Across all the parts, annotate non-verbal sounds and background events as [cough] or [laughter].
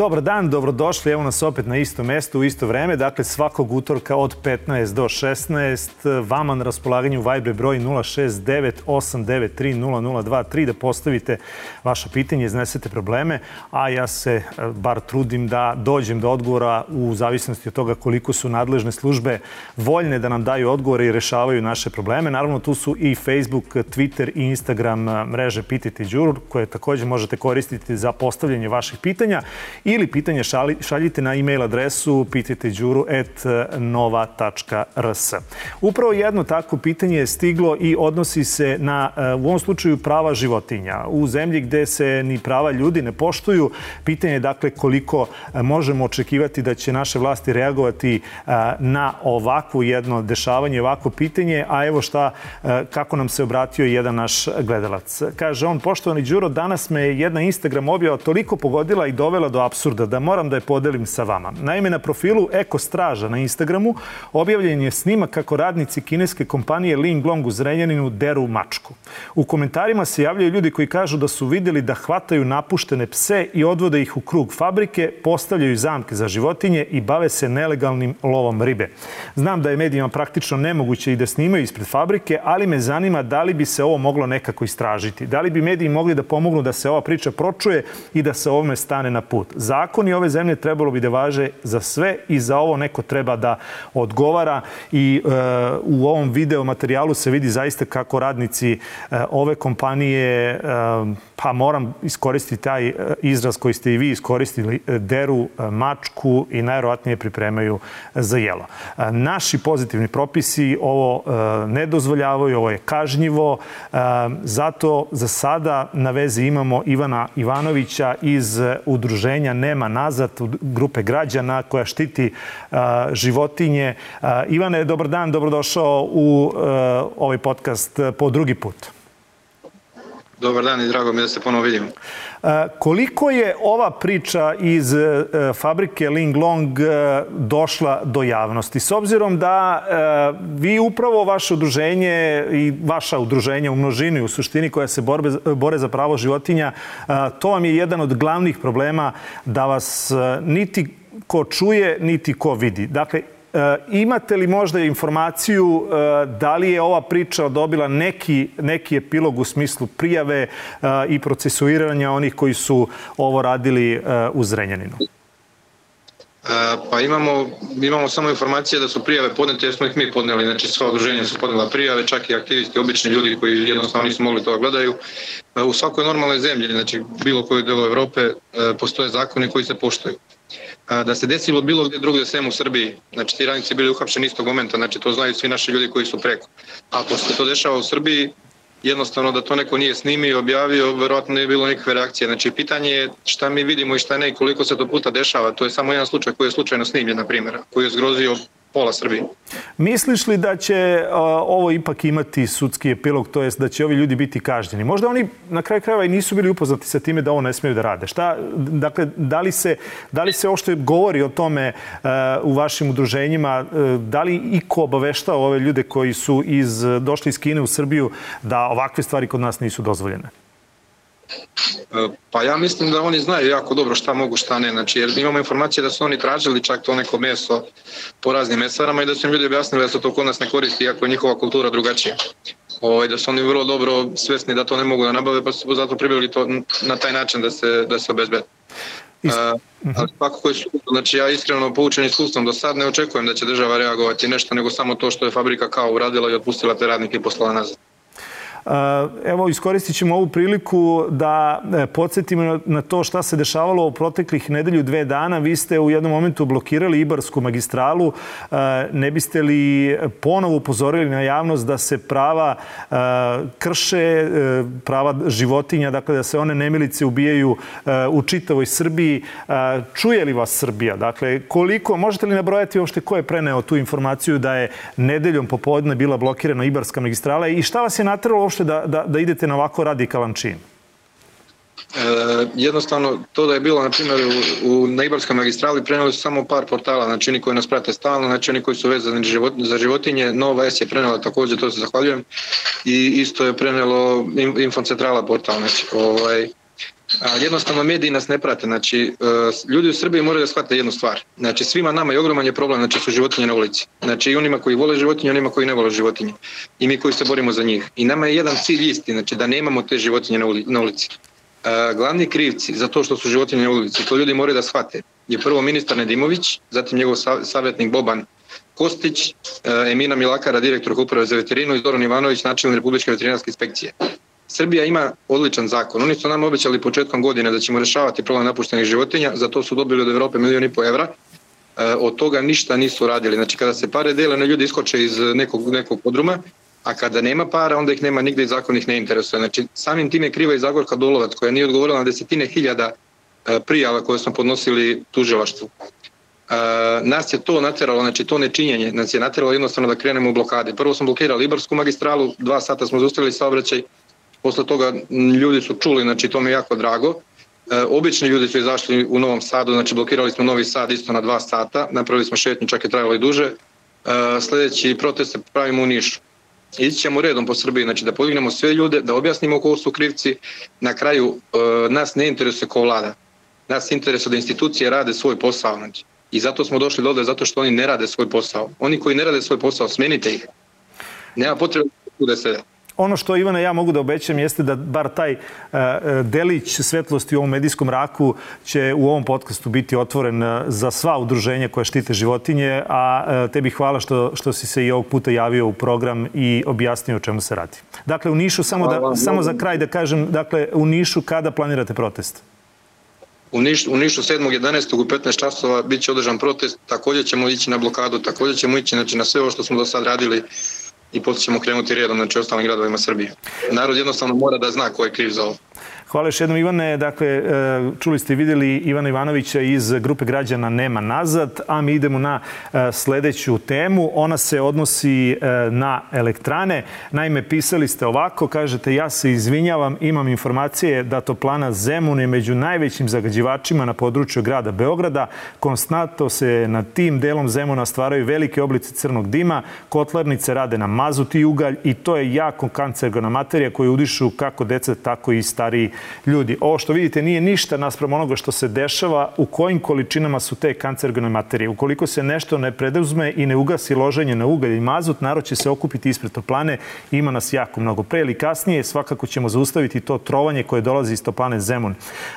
Dobar dan, dobrodošli. Evo nas opet na isto mesto u isto vreme. Dakle, svakog utorka od 15 do 16. Vama na raspolaganju Vibre broj 069-893-0023 da postavite vaše pitanje, iznesete probleme, a ja se e, bar trudim da dođem do odgovora u zavisnosti od toga koliko su nadležne službe voljne da nam daju odgovore i rešavaju naše probleme. Naravno, tu su i Facebook, Twitter i Instagram e, mreže Pitajte Đuru, koje takođe možete koristiti za postavljanje vaših pitanja ili pitanje šaljite na e-mail adresu pitajteđuru.nova.rs. Upravo jedno takvo pitanje je stiglo i odnosi se na, e, u ovom slučaju, prava životinja. U zemlji gde se ni prava ljudi ne poštuju, pitanje je dakle koliko e, možemo očekivati da će naše vlasti reagovati e, na ovakvo jedno dešavanje, ovako pitanje, a evo šta, kako nam se obratio jedan naš gledalac. Kaže on, poštovani Đuro, danas me jedna Instagram objava toliko pogodila i dovela do apsurda da moram da je podelim sa vama. Naime, na profilu Eko Straža na Instagramu objavljen je snimak kako radnici kineske kompanije Ling Long u Zrenjaninu deru mačku. U komentarima se javljaju ljudi koji kažu da su videli da hvataju napuštene pse i odvode ih u krug fabrike, postavljaju zamke za životinje i bave se nelegalnim lovom ribe. Znam da je medijima praktično nemoguće i da snimaju ispred fabrike, ali me zanima da li bi se ovo moglo nekako istražiti. Da li bi mediji mogli da pomognu da se ova priča pročuje i da se ovome stane na put. Zakoni ove zemlje trebalo bi da važe za sve i za ovo neko treba da odgovara i e, u ovom video materijalu se vidi zaista kako radnici e, ove kompanije, e, pa moram iskoristiti taj e, izraz koji ste i vi iskoristili, e, deru e, mačku i najverovatnije pripremaju za jelo. Naši pozitivni propisi ovo ne dozvoljavaju, ovo je kažnjivo, zato za sada na vezi imamo Ivana Ivanovića iz udruženja Nema nazad, grupe građana koja štiti životinje. Ivane, dobar dan, dobrodošao u ovaj podcast po drugi put. Dobar dan i drago mi da se ponovo vidimo. Koliko je ova priča iz e, fabrike Ling Long e, došla do javnosti? S obzirom da e, vi upravo vaše udruženje i vaša udruženja u množini, u suštini koja se borbe, bore za pravo životinja, to vam je jedan od glavnih problema da vas niti ko čuje, niti ko vidi. Dakle, E, imate li možda informaciju e, da li je ova priča dobila neki, neki epilog u smislu prijave e, i procesuiranja onih koji su ovo radili u Zrenjaninu? Pa imamo, imamo samo informacije da su prijave podnete jer smo ih mi podneli, znači sva udruženja su podnela prijave, čak i aktivisti, obični ljudi koji jednostavno nisu mogli to da gledaju. U svakoj normalnoj zemlji, znači bilo koji delo Evrope, postoje zakoni koji se poštuju da se desilo bilo gde drugde sem u Srbiji, znači ti radnici bili uhapšeni istog momenta, znači to znaju svi naši ljudi koji su preko. Ako se to dešava u Srbiji, jednostavno da to neko nije snimio, objavio, verovatno nije bilo nikakve reakcije. Znači, pitanje je šta mi vidimo i šta ne i koliko se to puta dešava. To je samo jedan slučaj koji je slučajno snimljen, na primjer, koji je zgrozio pola Srbije. Misliš li da će a, ovo ipak imati sudski epilog, to jest da će ovi ljudi biti kažnjeni? Možda oni na kraju krajeva i nisu bili upoznati sa time da ovo ne smeju da rade. Šta, dakle, da li se, da li se ovo što govori o tome a, u vašim udruženjima, a, da li iko obaveštao ove ljude koji su iz, došli iz Kine u Srbiju da ovakve stvari kod nas nisu dozvoljene? Pa ja mislim da oni znaju jako dobro šta mogu, šta ne. Znači, jer imamo informacije da su oni tražili čak to neko meso po raznim mesarama i da su im ljudi objasnili da se to kod nas ne koristi, iako je njihova kultura drugačija. Ovaj, da su oni vrlo dobro svesni da to ne mogu da nabave, pa su zato pribili to na taj način da se, da se obezbede. Uh, ali svakako je sud, znači ja iskreno poučen iskustvom do sad ne očekujem da će država reagovati nešto nego samo to što je fabrika kao uradila i otpustila te radnike i poslala nazad. Evo, iskoristit ćemo ovu priliku da e, podsjetimo na to šta se dešavalo u proteklih nedelju dve dana. Vi ste u jednom momentu blokirali Ibarsku magistralu. E, ne biste li ponovo upozorili na javnost da se prava krše, prava životinja, dakle da se one nemilice ubijaju u čitavoj Srbiji. Čuje li vas Srbija? Dakle, koliko, možete li nabrojati uopšte ko je preneo tu informaciju da je nedeljom popodne bila blokirana Ibarska magistrala i šta vas je natralo uopšte da, da, da idete na ovako radikalan čin? E, jednostavno, to da je bilo, na primjer, u, u Neibarskoj magistrali preneli su samo par portala, znači oni koji nas prate stalno, znači oni koji su vezani život, za životinje, Nova S je prenela takođe, to se zahvaljujem, i isto je prenelo Infocentrala portal, znači, ovaj, Ali jednostavno mediji nas ne prate. Znači, ljudi u Srbiji moraju da shvate jednu stvar. Znači, svima nama je ogroman je problem, znači su životinje na ulici. Znači, i onima koji vole životinje, i onima koji ne vole životinje. I mi koji se borimo za njih. I nama je jedan cilj isti, znači da nemamo te životinje na ulici. Glavni krivci za to što su životinje na ulici, to ljudi moraju da shvate, je prvo ministar Nedimović, zatim njegov savjetnik Boban Kostić, Emina Milakara, direktor uprave za veterinu i Zoran Ivanović, načelnik Republičke veterinarske inspekcije. Srbija ima odličan zakon. Oni su nam obećali početkom godine da ćemo rešavati problem napuštenih životinja, za to su dobili od Evrope milijon i po evra. E, od toga ništa nisu radili. Znači kada se pare dele, na ljudi iskoče iz nekog, nekog podruma, a kada nema para, onda ih nema nigde i zakon ih ne interesuje. Znači samim tim je kriva i Zagorka Dolovac koja nije odgovorila na desetine hiljada e, prijava koje smo podnosili tužilaštvu. Uh, nas je to nateralo, znači to nečinjenje, nas je nateralo jednostavno da krenemo u blokade. Prvo smo blokirali Ibarsku magistralu, dva sata smo zaustavili saobraćaj, Posle toga ljudi su čuli, znači to mi je jako drago. E, obični ljudi su izašli u Novom Sadu, znači blokirali smo Novi Sad isto na dva sata, napravili smo šetnju, čak je trajalo i duže. E, sledeći protest pravimo u Nišu. Ići ćemo redom po Srbiji, znači da podignemo sve ljude, da objasnimo ko su krivci. Na kraju e, nas ne interesuje ko vlada. Nas interesuje da institucije rade svoj posao. Znači. I zato smo došli do ovde, zato što oni ne rade svoj posao. Oni koji ne rade svoj posao, smenite ih. Nema potrebe da se Ono što Ivana ja mogu da obećam jeste da bar taj uh, delić svetlosti u ovom medijskom raku će u ovom podcastu biti otvoren uh, za sva udruženja koje štite životinje, a tebi hvala što, što si se i ovog puta javio u program i objasnio o čemu se radi. Dakle, u Nišu, samo, da, samo za kraj da kažem, dakle, u Nišu kada planirate protest? U Nišu, u Nišu 7. 11. u 15 časova bit će održan protest, takođe ćemo ići na blokadu, takođe ćemo ići znači, na sve ovo što smo do sad radili i posle ćemo krenuti redom znači ostalim gradovima Srbije. Narod jednostavno mora da zna ko je kriv za ovo. Hvala još jednom Ivane. Dakle, e, čuli ste i videli Ivana Ivanovića iz grupe građana Nema nazad, a mi idemo na e, sledeću temu. Ona se odnosi e, na elektrane. Naime, pisali ste ovako, kažete ja se izvinjavam, imam informacije da toplana Zemun je među najvećim zagađivačima na području grada Beograda. Konstantno se na tim delom Zemuna stvaraju velike oblici crnog dima, kotlarnice rade na mazut i ugalj i to je jako kancerogena materija koju udišu kako deca, tako i stariji ljudi. Ovo što vidite nije ništa naspram onoga što se dešava, u kojim količinama su te kancerogene materije. Ukoliko se nešto ne preduzme i ne ugasi loženje na ugalj i mazut, narod će se okupiti ispred toplane. Ima nas jako mnogo. Pre ili kasnije svakako ćemo zaustaviti to trovanje koje dolazi iz toplane Zemun.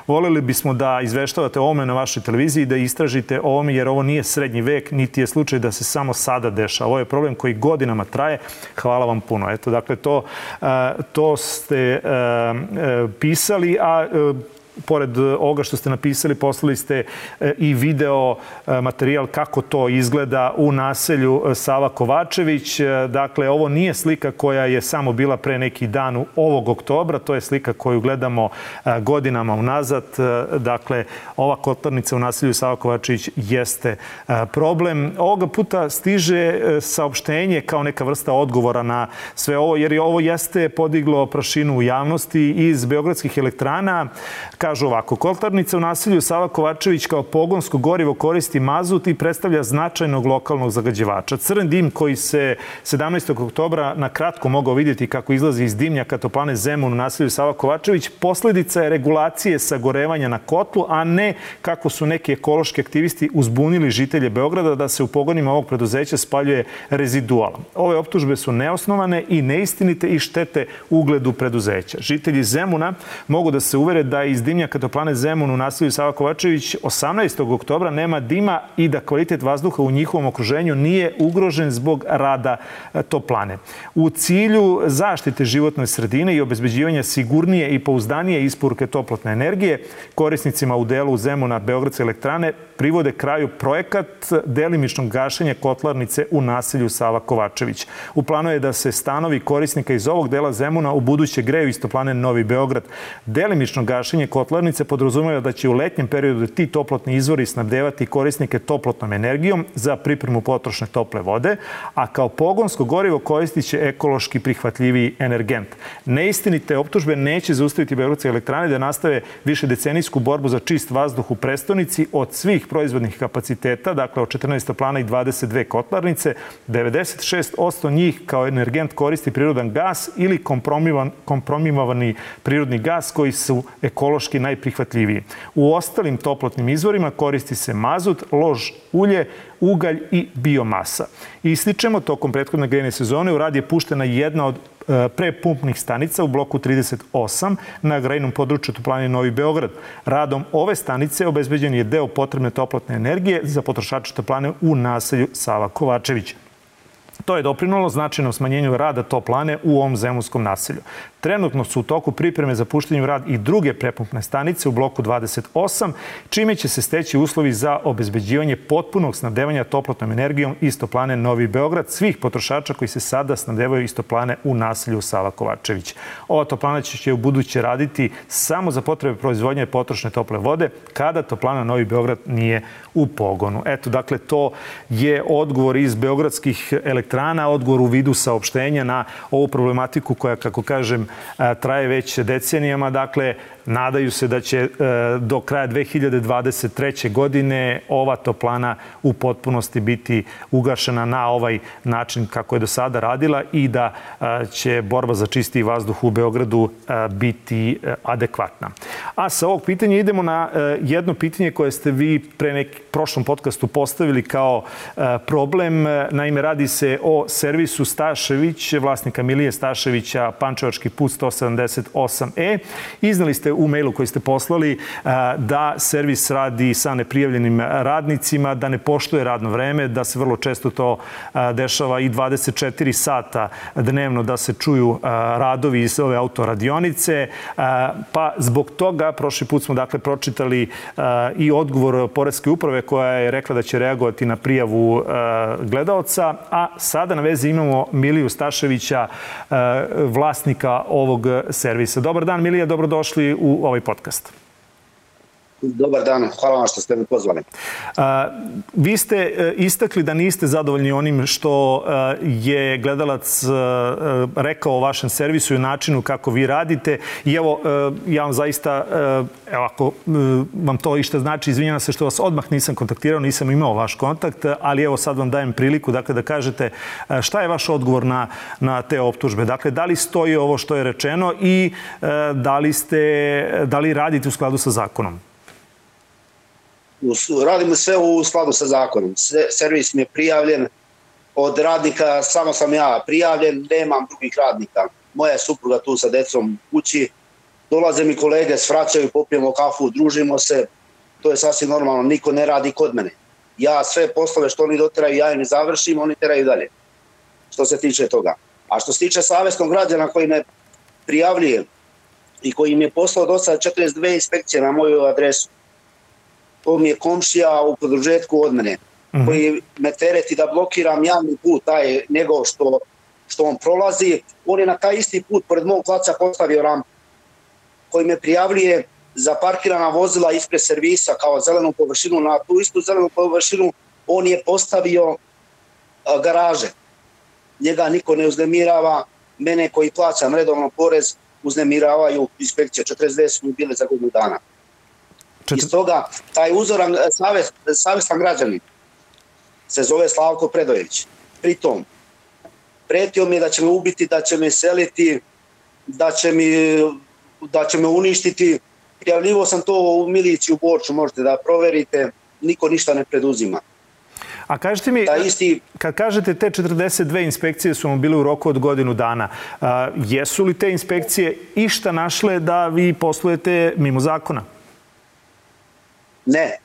Voleli bismo da izveštavate o ovome na vašoj televiziji, da istražite o ovome, jer ovo nije srednji vek, niti je slučaj da se samo sada deša. Ovo je problem koji godinama traje. Hvala vam puno. Eto, dakle, to, to ste pisali pisali, a e, pored ovoga što ste napisali, poslali ste e, i video e, materijal kako to izgleda u naselju Sava Kovačević. Dakle, ovo nije slika koja je samo bila pre neki dan ovog oktobra, to je slika koju gledamo godinama unazad. Dakle, ova kotlarnica u naselju Sava Kovačević jeste problem. Ovoga puta stiže saopštenje kao neka vrsta odgovora na sve ovo, jer je ovo jeste podiglo prašinu u javnosti iz Beogradskih elektrana. Kažu ovako, kotlarnica u nasilju Sava Kovačević kao pogonsko gorivo koristi mazut i predstavlja značajnog lokalnog zagađivača. Crn dim koji se 17. oktobra na kratko mogao vidjeti kako izlazi iz dimnjaka toplane Zemun u nasilju Sava Kovačević, posledica je regulacije sagorevanja na kotlu, a ne kako su neki ekološki aktivisti uzbunili žitelje Beograda da se u pogonima ovog preduzeća spaljuje reziduala. Ove optužbe su neosnovane i neistinite i štete ugledu preduzeća. Žitelji Zemuna mogu da se uvere da iz dimnjaka toplane Zemun u nasilju Sava Kovačević 18. oktobra nema dima i da kvalitet vazduha u njihovom okruženju nije ugrožen zbog rada e, toplane. U cilju zaštite životne sredine i obezbeđivanja sigurnije i pouzdanije isporuke toplotne energije, korisnicima u delu Zemuna Beogradske elektrane privode kraju projekat delimičnog gašenja kotlarnice u naselju Sava Kovačević. U planu je da se stanovi korisnika iz ovog dela Zemuna u buduće greju iz toplane Novi Beograd. Delimično gašenje kotlarnice podrazumeva da će u letnjem periodu ti toplotni izvori snabdevati korisnike toplotnom energijom za pripremu potrošne tople vode, a kao pogonsko gorivo koristit će ekološki prihvatljiviji energent. Neistinite optužbe neće zaustaviti Beogradske elektrane da nastave više decenijsku borbu za čist vazduh u prestonici od svih proizvodnih kapaciteta, dakle od 14 plana i 22 kotlarnice, 96% njih kao energent koristi prirodan gas ili kompromivan, kompromimovani prirodni gas koji su ekološki najprihvatljiviji. U ostalim toplotnim izvorima koristi se mazut, lož ulje, ugalj i biomasa. Ističemo, tokom prethodne grejne sezone u rad je puštena jedna od e, prepumpnih stanica u bloku 38 na grejnom području Toplane Novi Beograd. Radom ove stanice obezbeđen je deo potrebne toplotne energije za potrošače toplane u naselju Sava Kovačević. To je doprinulo značajnom smanjenju rada toplane u ovom zemunskom naselju. Trenutno su u toku pripreme za puštanje u rad i druge prepumpne stanice u bloku 28, čime će se steći uslovi za obezbeđivanje potpunog snabdevanja toplotnom energijom istoplane Novi Beograd svih potrošača koji se sada snabdevaju istoplane u naselju Sava Kovačević. Ova toplana će u buduće raditi samo za potrebe proizvodnje potrošne tople vode kada toplana Novi Beograd nije u pogonu. Eto, dakle, to je odgovor iz beogradskih elektrana, odgovor u vidu saopštenja na ovu problematiku koja, kako kažem, traje već decenijama. Dakle, nadaju se da će do kraja 2023. godine ova toplana u potpunosti biti ugašena na ovaj način kako je do sada radila i da će borba za čisti vazduh u Beogradu biti adekvatna. A sa ovog pitanja idemo na jedno pitanje koje ste vi pre neki prošlom podcastu postavili kao problem. Naime, radi se o servisu Stašević, vlasnika Milije Staševića, Pančevački put 178E. Iznali ste u mailu koji ste poslali da servis radi sa neprijavljenim radnicima, da ne poštuje radno vreme, da se vrlo često to dešava i 24 sata dnevno da se čuju radovi iz ove autoradionice. Pa zbog toga prošli put smo dakle pročitali i odgovor Poredske uprave koja je rekla da će reagovati na prijavu gledalca, a sada na vezi imamo Miliju Staševića, vlasnika ovog servisa. Dobar dan Milija, dobrodošli u ovaj podcast. Dobar dan, hvala vam što ste me pozvali. A, vi ste e, istakli da niste zadovoljni onim što e, je gledalac e, rekao o vašem servisu i načinu kako vi radite. I evo, ja vam zaista, evo ako vam to išta znači, izvinjam se što vas odmah nisam kontaktirao, nisam imao vaš kontakt, ali evo sad vam dajem priliku dakle, da kažete šta je vaš odgovor na, na te optužbe. Dakle, da li stoji ovo što je rečeno i da li, ste, da li radite u skladu sa zakonom? Radimo sve u skladu sa zakonom. Servis mi je prijavljen od radnika, samo sam ja prijavljen, nemam drugih radnika. Moja supruga tu sa decom kući, dolaze mi kolege, svraćaju, popijemo kafu, družimo se, to je sasvim normalno, niko ne radi kod mene. Ja sve poslove što oni doteraju, ja im ne završim, oni teraju dalje. Što se tiče toga. A što se tiče savjesnog građana koji me prijavljuje i koji mi je poslao do sada 42 inspekcije na moju adresu, to mi je komšija u podružetku od mene, mm -hmm. koji me tereti da blokiram javni put, taj njegov što, što on prolazi, on je na taj isti put pored mog placa postavio rampu, koji me prijavljuje za parkirana vozila ispred servisa kao zelenu površinu, na tu istu zelenu površinu on je postavio garaže. Njega niko ne uznemirava, mene koji plaćam redovno porez uznemiravaju inspekcije, 42 su mi bile za godinu dana. Četir... Iz toga, taj uzoran savest, savestan građanin se zove Slavko Predojević. Pritom, pretio mi da će me ubiti, da će me seliti, da će, mi, da će me uništiti. Prijavljivo sam to u miliciju u Borču, možete da proverite, niko ništa ne preduzima. A kažete mi, da isti... kad kažete te 42 inspekcije su vam bile u roku od godinu dana, a, jesu li te inspekcije išta našle da vi poslujete mimo zakona? Ne.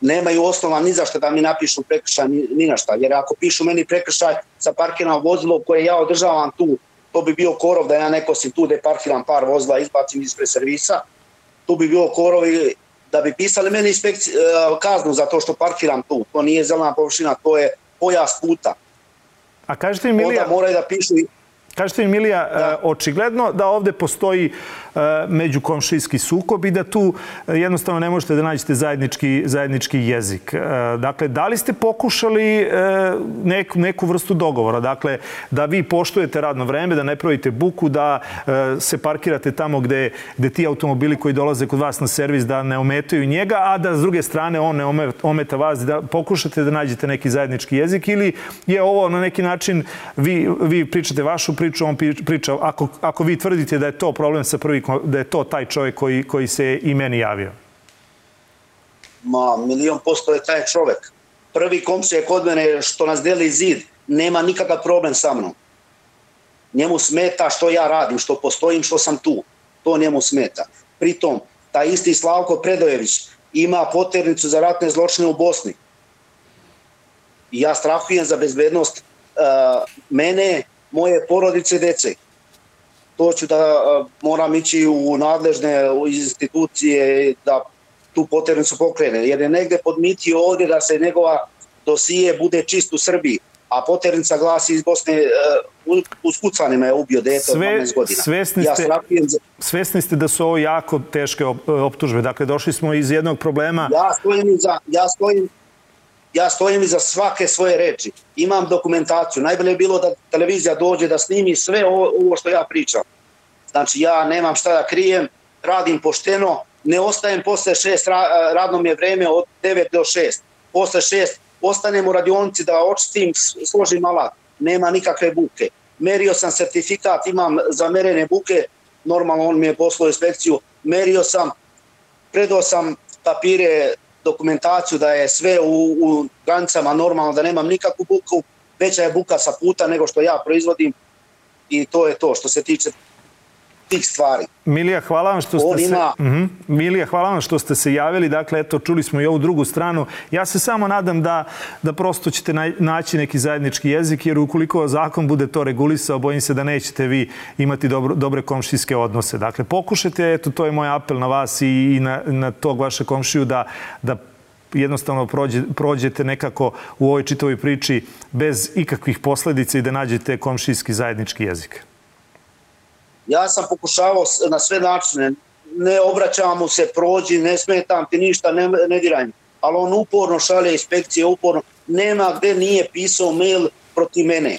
Nemaju osnova ni za što da mi napišu prekršaj ni, ni na šta. Jer ako pišu meni prekršaj sa parkiranom vozilo koje ja održavam tu, to bi bio korov da ja nekosim tu da parkiram par vozila, izbacim ispred servisa. Tu bi bio korov i da bi pisali meni inspekci, e, kaznu za to što parkiram tu. To nije zelena površina, to je pojas puta. A kažete mi, Milija... Onda moraju da pišu... Kažete mi, Milija, da. E, očigledno da ovde postoji međukomšijski sukob i da tu e, jednostavno ne možete da nađete zajednički, zajednički jezik. E, dakle, da li ste pokušali e, neku, neku vrstu dogovora? Dakle, da vi poštujete radno vreme, da ne pravite buku, da se parkirate tamo gde, gde ti automobili koji dolaze kod vas na servis da ne ometaju njega, a da s druge strane on ne ometa vas, da pokušate da nađete neki zajednički jezik ili je ovo na neki način, vi, vi pričate vašu priču, on priča, ako, ako vi tvrdite da je to problem sa prvi, da je to taj čovjek koji, koji se i meni javio? Ma, milion posto je taj čovjek. Prvi komšija kod mene što nas deli zid, nema nikakav problem sa mnom. Njemu smeta što ja radim, što postojim, što sam tu. To njemu smeta. Pritom, taj isti Slavko Predojević ima poternicu za ratne zločine u Bosni. I ja strahujem za bezbednost uh, mene, moje porodice, dece. To ću da moram ići u nadležne institucije da tu poternicu pokrene. Jer je negde podmitio ovdje da se njegova dosije bude čist u Srbiji a poternica glasi iz Bosne uh, u skucanima je ubio dete Sve, od 12 godina. Svesni ste, ja za... svesni ste da su ovo jako teške optužbe. Dakle, došli smo iz jednog problema... Ja stojim iza, ja stojim, ja stojim iza svake svoje reči. Imam dokumentaciju. Najbolje je bilo da televizija dođe da snimi sve ovo, ovo što ja pričam. Znači, ja nemam šta da krijem, radim pošteno, ne ostajem posle šest, radno mi je vreme od 9 do 6. Posle šest ostanem u radionici da očistim, složim alat, nema nikakve buke. Merio sam sertifikat, imam za merene buke, normalno on mi je poslao inspekciju, merio sam, predao sam papire, dokumentaciju da je sve u, u granicama normalno, da nemam nikakvu buku, veća je buka sa puta nego što ja proizvodim i to je to što se tiče tih stvari. Milija, hvala vam što ste se ima... uh -huh. Milija, hvala vam što ste se javili. Dakle, eto, čuli smo i ovu drugu stranu. Ja se samo nadam da, da prosto ćete naći neki zajednički jezik, jer ukoliko zakon bude to regulisao, bojim se da nećete vi imati dobro, dobre komšijske odnose. Dakle, pokušajte, eto, to je moj apel na vas i, i na, na tog vaše komšiju da, da jednostavno prođe, prođete nekako u ovoj čitovoj priči bez ikakvih posledica i da nađete komšijski zajednički jezik. Ja sam pokušavao na sve načine, ne obraćam mu se, prođi, ne smetam ti ništa, ne, ne diraj mi. Ali on uporno šalje inspekcije, uporno. Nema gde nije pisao mail protiv mene.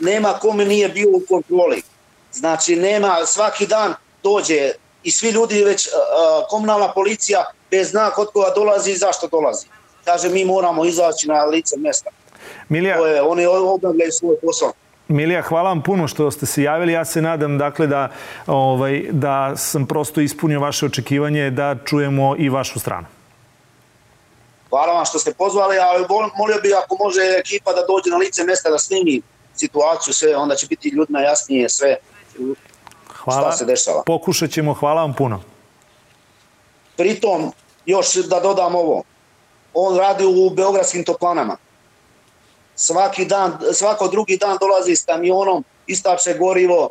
Nema kome nije bio u kontroli. Znači, nema, svaki dan dođe i svi ljudi već, a, komunalna policija bez zna kod koga dolazi i zašto dolazi. Kaže, mi moramo izaći na lice mesta. Milija... To je, oni obavljaju svoj posao. Milija, hvala vam puno što ste se javili. Ja se nadam dakle, da, ovaj, da sam prosto ispunio vaše očekivanje da čujemo i vašu stranu. Hvala vam što ste pozvali, ali molio bih ako može ekipa da dođe na lice mesta da snimi situaciju, sve, onda će biti ljudima jasnije sve hvala. šta se dešava. Pokušat ćemo, hvala vam puno. Pritom, još da dodam ovo, on radi u Beogradskim toplanama svaki dan, svako drugi dan dolazi s kamionom, istapše gorivo,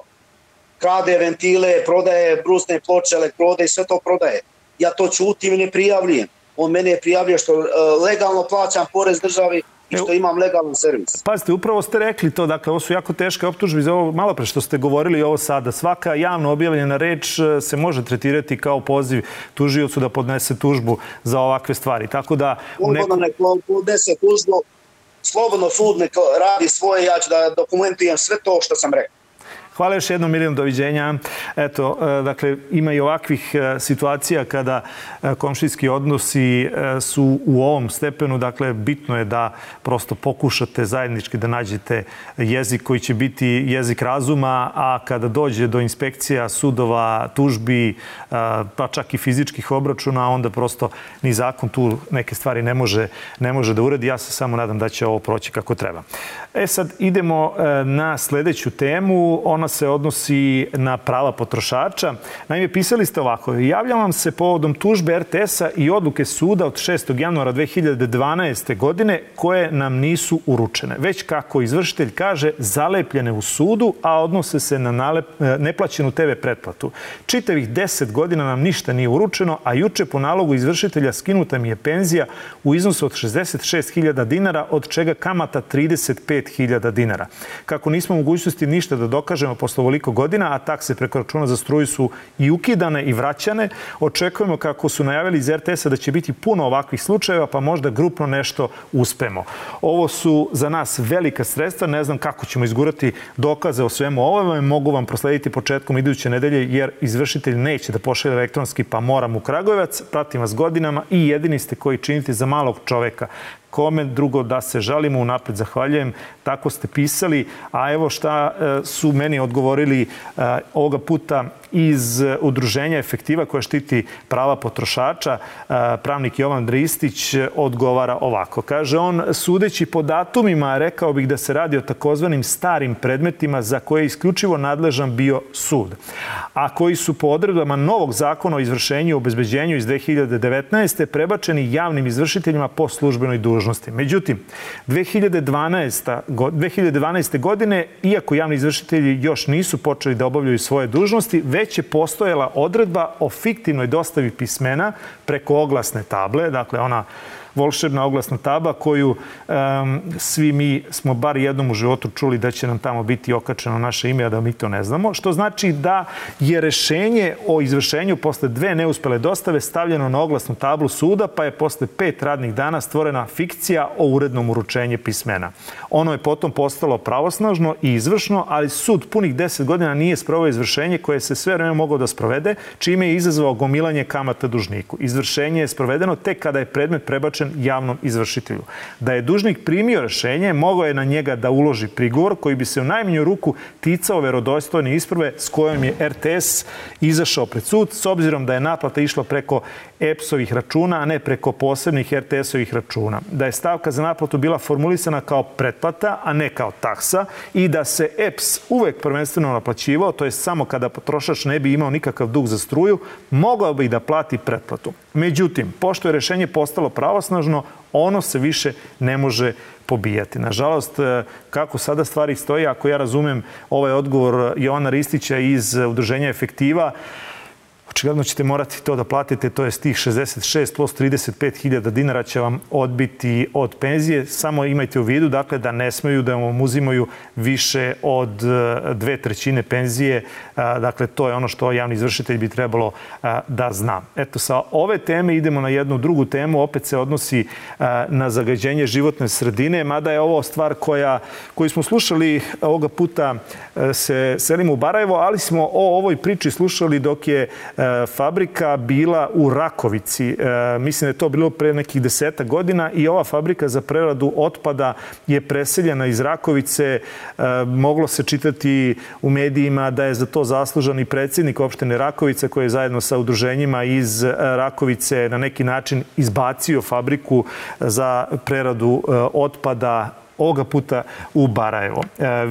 krade ventile, prodaje brusne ploče, elektrode i sve to prodaje. Ja to čutim i ne prijavljujem. On mene je prijavljio što uh, legalno plaćam porez državi i što imam legalan servis. Pazite, upravo ste rekli to, dakle, ovo su jako teške optužbe za ovo malo pre što ste govorili ovo sada. Svaka javno objavljena reč e, se može tretirati kao poziv tužiocu da podnese tužbu za ovakve stvari. Tako da... U nekom... neko podnese tužbu, slobodno sud neka radi svoje, ja ću da dokumentujem sve to što sam rekao. Hvala još jednom, Milijon, doviđenja. Eto, e, dakle, ima i ovakvih e, situacija kada e, komšijski odnosi su u ovom stepenu. Dakle, bitno je da prosto pokušate zajednički da nađete jezik koji će biti jezik razuma, a kada dođe do inspekcija, sudova, tužbi, pa čak i fizičkih obračuna, onda prosto ni zakon tu neke stvari ne može, ne može da uredi. Ja se samo nadam da će ovo proći kako treba. E sad, idemo na sledeću temu. Ona se odnosi na prava potrošača. Naime, pisali ste ovako. Javljam vam se povodom tužbe RTS-a i odluke suda od 6. januara 2012. godine koje nam nisu uručene. Već kako izvršitelj kaže, zalepljene u sudu, a odnose se na nalep, neplaćenu TV pretplatu. Čitavih 10 godina nam ništa nije uručeno, a juče po nalogu izvršitelja skinuta mi je penzija u iznosu od 66.000 dinara, od čega kamata 35.000 dinara. Kako nismo mogućnosti ništa da dokažemo posle ovoliko godina, a takse preko računa za struju su i ukidane i vraćane. Očekujemo kako su najavili iz RTS-a da će biti puno ovakvih slučajeva, pa možda grupno nešto uspemo. Ovo su za nas velika sredstva, ne znam kako ćemo izgurati dokaze o svemu ovome, mogu vam proslediti početkom iduće nedelje, jer izvršitelj neće da pošalje elektronski, pa moram u Kragujevac, pratim vas godinama i jedini ste koji činite za malog čoveka kome drugo da se žalimo, unapred zahvaljujem, tako ste pisali, a evo šta e, su meni odgovorili e, ovoga puta iz udruženja Efektiva koja štiti prava potrošača, e, pravnik Jovan Dristić odgovara ovako. Kaže on, sudeći po datumima, rekao bih da se radi o takozvanim starim predmetima za koje je isključivo nadležan bio sud, a koji su po odredbama novog zakona o izvršenju i obezbeđenju iz 2019. prebačeni javnim izvršiteljima po službenoj dužnosti. Međutim, 2012. 2012. godine, iako javni izvršitelji još nisu počeli da obavljaju svoje dužnosti, već je postojala odredba o fiktivnoj dostavi pismena preko oglasne table, dakle ona volšebna oglasna taba koju um, svi mi smo bar jednom u životu čuli da će nam tamo biti okačeno naše ime, a da mi to ne znamo, što znači da je rešenje o izvršenju posle dve neuspele dostave stavljeno na oglasnu tablu suda, pa je posle pet radnih dana stvorena fikcija o urednom uručenju pismena. Ono je potom postalo pravosnažno i izvršno, ali sud punih 10 godina nije sprovao izvršenje koje se sve vreme mogao da sprovede, čime je izazvao gomilanje kamata dužniku. Izvršenje je sprovedeno tek kada je predmet prebačen prepušten javnom izvršitelju. Da je dužnik primio rešenje, mogao je na njega da uloži prigovor koji bi se u najmanju ruku ticao verodostojne isprve s kojom je RTS izašao pred sud, s obzirom da je naplata išla preko EPS-ovih računa, a ne preko posebnih RTS-ovih računa. Da je stavka za naplatu bila formulisana kao pretplata, a ne kao taksa i da se EPS uvek prvenstveno naplaćivao, to je samo kada potrošač ne bi imao nikakav dug za struju, mogao bi da plati pretplatu. Međutim, pošto je rešenje postalo pravosnažno, ono se više ne može pobijati. Nažalost, e, kako sada stvari stoji, ako ja razumem ovaj odgovor Jovana Ristića iz Udruženja Efektiva, Očigledno ćete morati to da platite, to je tih 66 plus 35.000 dinara će vam odbiti od penzije. Samo imajte u vidu dakle, da ne smeju da vam uzimaju više od e, dve trećine penzije. E, dakle, to je ono što javni izvršitelj bi trebalo e, da zna. Eto, sa ove teme idemo na jednu drugu temu. Opet se odnosi na zagađenje životne sredine, mada je ovo stvar koja, koju smo slušali ovoga puta se selimo u Barajevo, ali smo o ovoj priči slušali dok je fabrika bila u Rakovici. E, mislim da je to bilo pre nekih deseta godina i ova fabrika za preradu otpada je preseljena iz Rakovice. E, moglo se čitati u medijima da je za to zaslužan i predsjednik opštine Rakovice koji je zajedno sa udruženjima iz Rakovice na neki način izbacio fabriku za preradu otpada ovoga puta u Barajevo. E,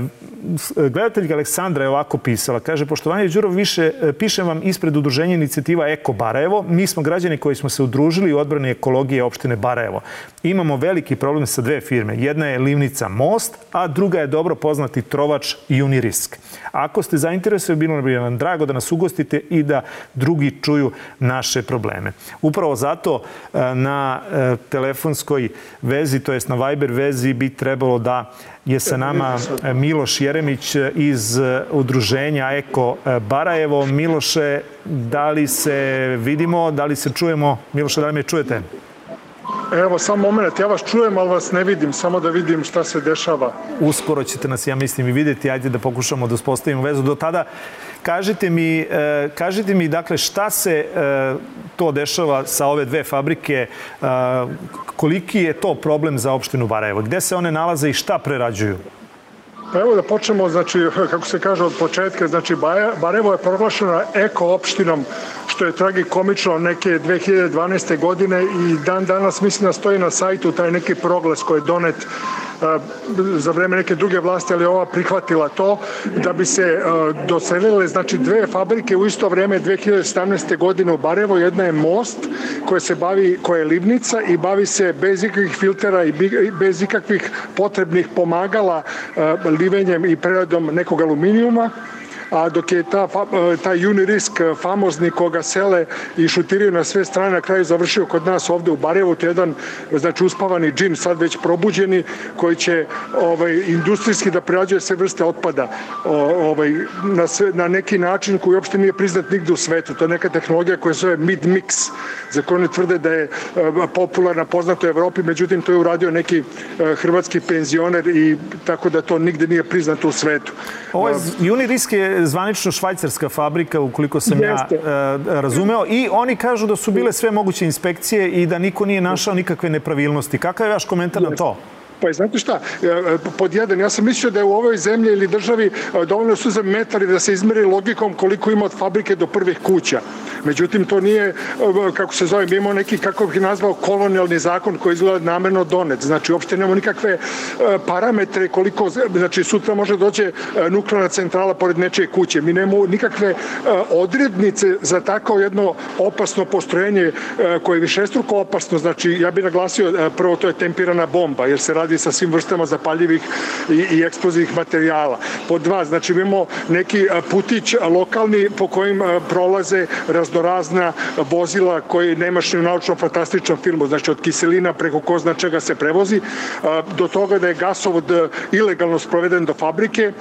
gledateljka Aleksandra je ovako pisala. Kaže, poštovanje Đurov, više, e, pišem vam ispred udruženja inicijativa Eko Barajevo. Mi smo građani koji smo se udružili u odbrani ekologije opštine Barajevo. Imamo veliki problem sa dve firme. Jedna je Livnica Most, a druga je dobro poznati trovač Unirisk. Ako ste zainteresovani, bilo bi vam drago da nas ugostite i da drugi čuju naše probleme. Upravo zato e, na telefonskoj vezi, to jest na Viber vezi, bi trebalo trebalo da je sa nama e, Miloš Jeremić iz e, udruženja Eko e, Barajevo. Miloše, da li se vidimo, da li se čujemo? Miloše, da li me čujete? Evo, samo moment, ja vas čujem, ali vas ne vidim, samo da vidim šta se dešava. Uskoro ćete nas, ja mislim, i videti, ajde da pokušamo da uspostavimo vezu. Do tada, kažite mi, kažite mi dakle, šta se to dešava sa ove dve fabrike, koliki je to problem za opštinu Barajevo? Gde se one nalaze i šta prerađuju? Pa evo da počnemo, znači, [laughs] kako se kaže od početka, znači Barajevo je proglašena eko opštinom, što je tragikomično neke 2012. godine i dan danas mislim da stoji na sajtu taj neki proglas koji je donet za vreme neke druge vlasti, ali ova prihvatila to, da bi se doselile znači dve fabrike u isto vreme 2017. godine u Barevo. Jedna je Most koja se bavi, koja je livnica i bavi se bez ikakvih filtera i bez ikakvih potrebnih pomagala livenjem i preradom nekog aluminijuma a dok je ta, e, taj Unirisk e, famozni koga sele i šutiraju na sve strane na kraju završio kod nas ovde u Barajevu, to je jedan znači uspavani džin sad već probuđeni koji će ovaj, industrijski da prerađuje sve vrste otpada ovaj, na, sve, na neki način koji uopšte nije priznat nigde u svetu. To je neka tehnologija koja se zove mid-mix, za koju oni tvrde da je e, popularna, poznata u Evropi, međutim to je uradio neki hrvatski penzioner i tako da to nigde nije priznato u svetu. Ovo je, Unirisk je zvanično švajcarska fabrika, ukoliko sam Jeste. ja razumeo. I oni kažu da su bile sve moguće inspekcije i da niko nije našao nikakve nepravilnosti. Kakav je vaš komentar Jeste. na to? Pa znate šta, e, e, pod jedan, ja sam mislio da je u ovoj zemlji ili državi e, dovoljno su za metari da se izmeri logikom koliko ima od fabrike do prvih kuća. Međutim, to nije, kako se zove, mi imamo neki, kako bih nazvao, kolonijalni zakon koji izgleda namerno donet. Znači, uopšte nemamo nikakve parametre koliko, znači, sutra može dođe nuklearna centrala pored nečije kuće. Mi nemamo nikakve odrednice za tako jedno opasno postrojenje koje je višestruko opasno. Znači, ja bih naglasio, prvo to je tempirana bomba, jer se radi sa svim vrstama zapaljivih i, i eksplozivnih materijala. Pod dva, znači imamo neki putić lokalni po kojim prolaze raznorazna vozila koji nemaš ni u naučno-fantastičnom filmu, znači od kiselina preko ko zna čega se prevozi, do toga da je gasovod ilegalno sproveden do fabrike,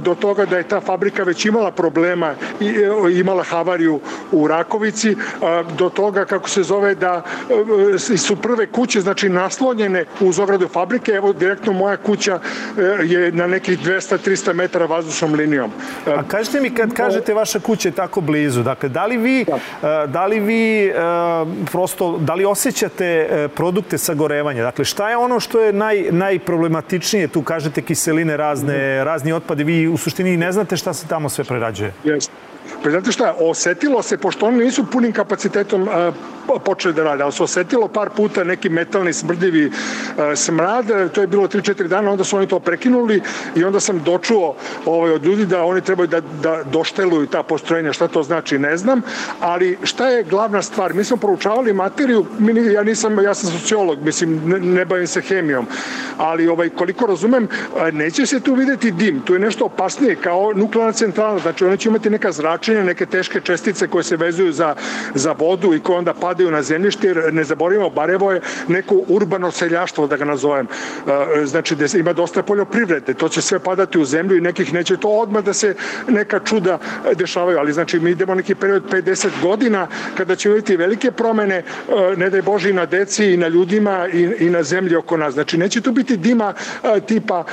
do toga da je ta fabrika već imala problema i e, imala havariju u Rakovici, do toga kako se zove da e, su prve kuće znači naslonjene uz ogradu fabrike evo direktno moja kuća e, je na nekih 200-300 metara vazdušnom linijom. A kažete mi kad kažete vaša kuća je tako blizu, dakle da li vi, da, e, da li vi e, prosto, da li osjećate produkte sagorevanja? Dakle šta je ono što je naj, najproblematičnije? Tu kažete kiseline razne, mm. razni otpadi, vi u suštini ne znate šta se tamo sve prerađuje. Jeste. Pa znate šta, osetilo se, pošto oni nisu punim kapacitetom počeli da rade, ali se osetilo par puta neki metalni smrdljivi a, smrad, to je bilo 3-4 dana, onda su oni to prekinuli i onda sam dočuo ovaj, od ljudi da oni trebaju da, da došteluju ta postrojenja, šta to znači ne znam, ali šta je glavna stvar? Mi smo proučavali materiju, ja nisam, ja sam sociolog, mislim, ne, ne bavim se hemijom, ali ovaj, koliko razumem, neće se tu videti dim, tu je nešto opasnije kao nuklearna centrala, znači oni će imati neka zračenja neke teške čestice koje se vezuju za, za vodu i koje onda padaju na zemljište, jer ne zaboravimo, Barevo je neko urbano seljaštvo, da ga nazovem. Znači, da ima dosta poljoprivrede, to će sve padati u zemlju i nekih neće to odmah da se neka čuda dešavaju, ali znači mi idemo neki period 50 godina kada će vidjeti velike promene, ne daj Bože i na deci i na ljudima i, i na zemlji oko nas. Znači, neće tu biti dima tipa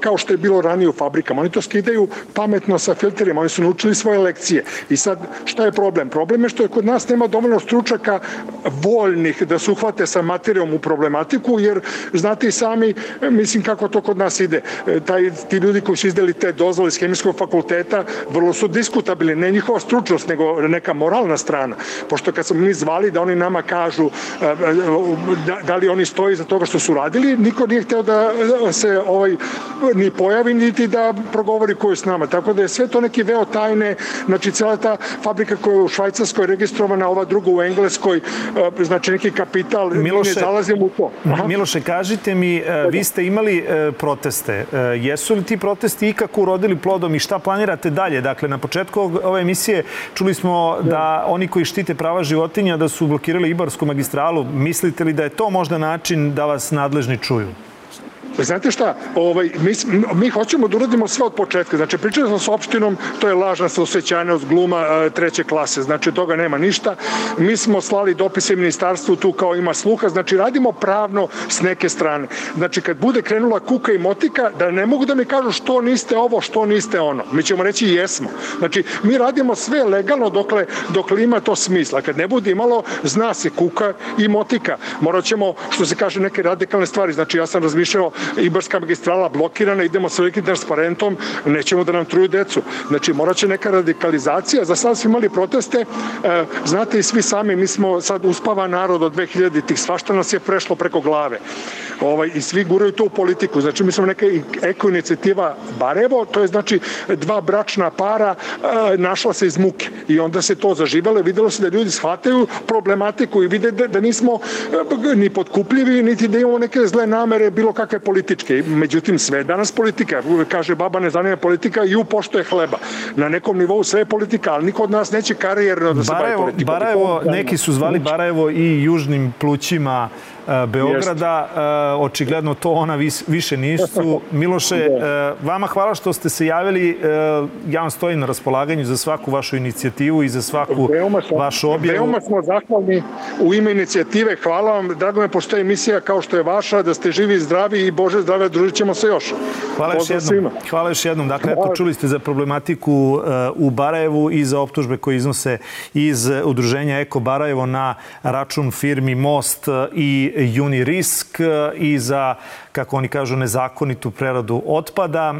kao što je bilo ranije u fabrikama. Oni to skidaju pametno sa filterima, oni su naučili svoje lekcije. I sad, šta je problem? Problem je što je kod nas nema dovoljno stručaka voljnih da se uhvate sa materijom u problematiku, jer znate i sami, mislim kako to kod nas ide. E, taj, ti ljudi koji su izdali te dozvole iz hemijskog fakulteta, vrlo su diskutabilni, ne njihova stručnost, nego neka moralna strana. Pošto kad smo mi zvali da oni nama kažu e, e, da, da li oni stoji za toga što su radili, niko nije hteo da se ovaj, ni pojavi, niti da progovori koju s nama. Tako da je sve to neki veo tajne, znači cela ta fabrika koja je u Švajcarskoj registrovana, ova druga u Engleskoj, e, znači neki kapital, Miloše, ne zalazimo u to. Aha. Miloše, kažite mi, e, vi ste imali e, proteste. Jesu li ti protesti ikako urodili plodom i šta planirate dalje? Dakle, na početku ove emisije čuli smo da oni koji štite prava životinja da su blokirali Ibarsku magistralu. Mislite li da je to možda način da vas nadležni čuju? Znate šta, ovaj, mi, mi hoćemo da uradimo sve od početka. Znači, pričali smo s opštinom, to je lažna saosećanost gluma a, treće klase. Znači, toga nema ništa. Mi smo slali dopise ministarstvu, tu kao ima sluha. Znači, radimo pravno s neke strane. Znači, kad bude krenula kuka i motika, da ne mogu da mi kažu što niste ovo, što niste ono. Mi ćemo reći jesmo. Znači, mi radimo sve legalno dokle, dokle ima to smisla. Kad ne bude imalo, zna se kuka i motika. Morat ćemo, što se kaže, neke radikalne stvari. Znači, ja sam razmišljao Ibarska magistrala blokirana, idemo sa velikim transparentom, nećemo da nam truju decu. Znači, morat će neka radikalizacija. Za sad smo imali proteste, e, znate i svi sami, mi smo sad uspava narod od 2000-ih, svašta nas je prešlo preko glave. Ovaj, I svi guraju to u politiku. Znači, mi smo neka eko inicijativa Barevo, to je znači dva bračna para e, našla se iz muke. I onda se to zaživalo, videlo se da ljudi shvataju problematiku i vide da, da nismo e, ni podkupljivi, niti da imamo neke zle namere, bilo kakve političke. Međutim, sve je danas politika. Kaže, baba ne zanima politika i upošto hleba. Na nekom nivou sve je politika, ali niko od nas neće karijerno da se bavi politikom. Barajevo, neki su zvali Barajevo i južnim plućima Beograda. očigledno to ona više nisu. [laughs] Miloše, vama hvala što ste se javili. Ja vam stojim na raspolaganju za svaku vašu inicijativu i za svaku vašu objavu. Veoma smo zahvalni u ime inicijative. Hvala vam. Drago me postoje emisija kao što je vaša, da ste živi i zdravi i Bože zdravlja, družit ćemo se još. Hvala još jednom. Svima. Hvala još jednom. Dakle, eto, čuli ste za problematiku u Barajevu i za optužbe koje iznose iz udruženja Eko Barajevo na račun firmi Most i Unirisk i za, kako oni kažu, nezakonitu preradu otpada.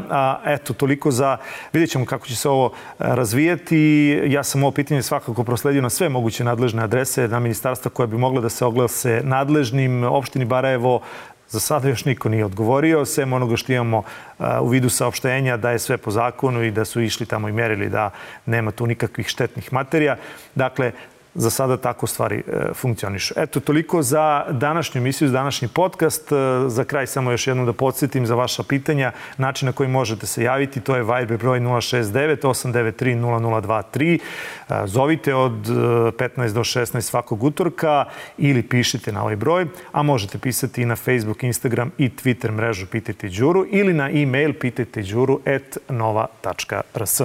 Eto, toliko za... Vidjet ćemo kako će se ovo razvijeti. Ja sam ovo pitanje svakako prosledio na sve moguće nadležne adrese na ministarstva koja bi mogla da se oglase nadležnim opštini Barajevo, Za sada još niko nije odgovorio, sem onoga što imamo u vidu saopštenja da je sve po zakonu i da su išli tamo i merili da nema tu nikakvih štetnih materija. Dakle, za sada tako stvari e, funkcionišu. Eto, toliko za današnju emisiju, za današnji podcast. E, za kraj samo još jednom da podsjetim za vaša pitanja, način na koji možete se javiti, to je Viber broj 069 893 0023. Zovite od 15 e, do 16 svakog utorka ili pišite na ovaj broj, a možete pisati i na Facebook, Instagram i Twitter mrežu Pitajte Đuru ili na e-mail pitajteđuru at nova.rs.